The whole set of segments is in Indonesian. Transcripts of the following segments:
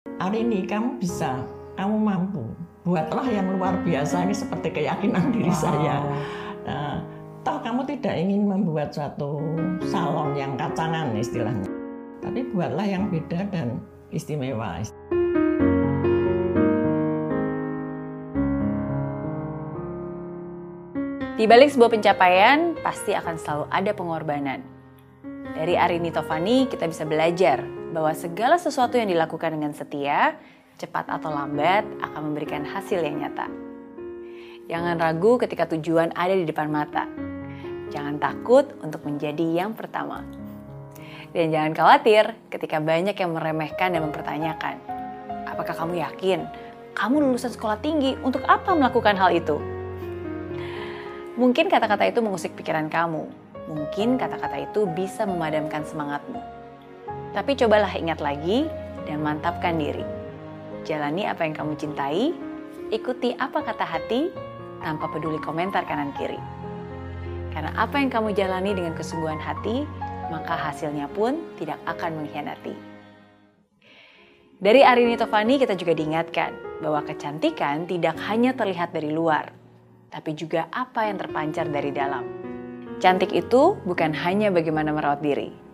Hari ini kamu bisa, kamu mampu. Buatlah yang luar biasa ini seperti keyakinan diri wow. saya. Nah, toh kamu tidak ingin membuat suatu salon yang kacangan istilahnya. Tapi buatlah yang beda dan istimewa. Di balik sebuah pencapaian, pasti akan selalu ada pengorbanan. Dari Arini Tovani, kita bisa belajar bahwa segala sesuatu yang dilakukan dengan setia, cepat atau lambat, akan memberikan hasil yang nyata. Jangan ragu ketika tujuan ada di depan mata. Jangan takut untuk menjadi yang pertama. Dan jangan khawatir ketika banyak yang meremehkan dan mempertanyakan, apakah kamu yakin kamu lulusan sekolah tinggi untuk apa melakukan hal itu? Mungkin kata-kata itu mengusik pikiran kamu. Mungkin kata-kata itu bisa memadamkan semangatmu. Tapi cobalah ingat lagi dan mantapkan diri. Jalani apa yang kamu cintai, ikuti apa kata hati tanpa peduli komentar kanan kiri. Karena apa yang kamu jalani dengan kesungguhan hati, maka hasilnya pun tidak akan mengkhianati. Dari Arini Tovani kita juga diingatkan bahwa kecantikan tidak hanya terlihat dari luar, tapi juga apa yang terpancar dari dalam. Cantik itu bukan hanya bagaimana merawat diri.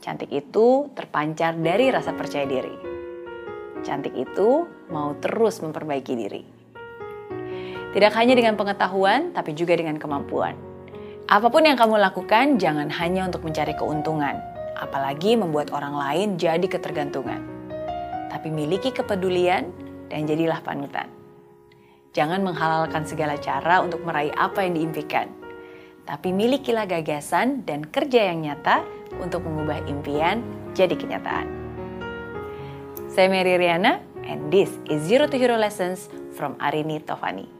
Cantik itu terpancar dari rasa percaya diri. Cantik itu mau terus memperbaiki diri. Tidak hanya dengan pengetahuan, tapi juga dengan kemampuan. Apa pun yang kamu lakukan, jangan hanya untuk mencari keuntungan, apalagi membuat orang lain jadi ketergantungan. Tapi miliki kepedulian dan jadilah panutan. Jangan menghalalkan segala cara untuk meraih apa yang diimpikan. Tapi milikilah gagasan dan kerja yang nyata untuk mengubah impian jadi kenyataan. Saya Mary Riana, and this is Zero to Hero Lessons from Arini Tovani.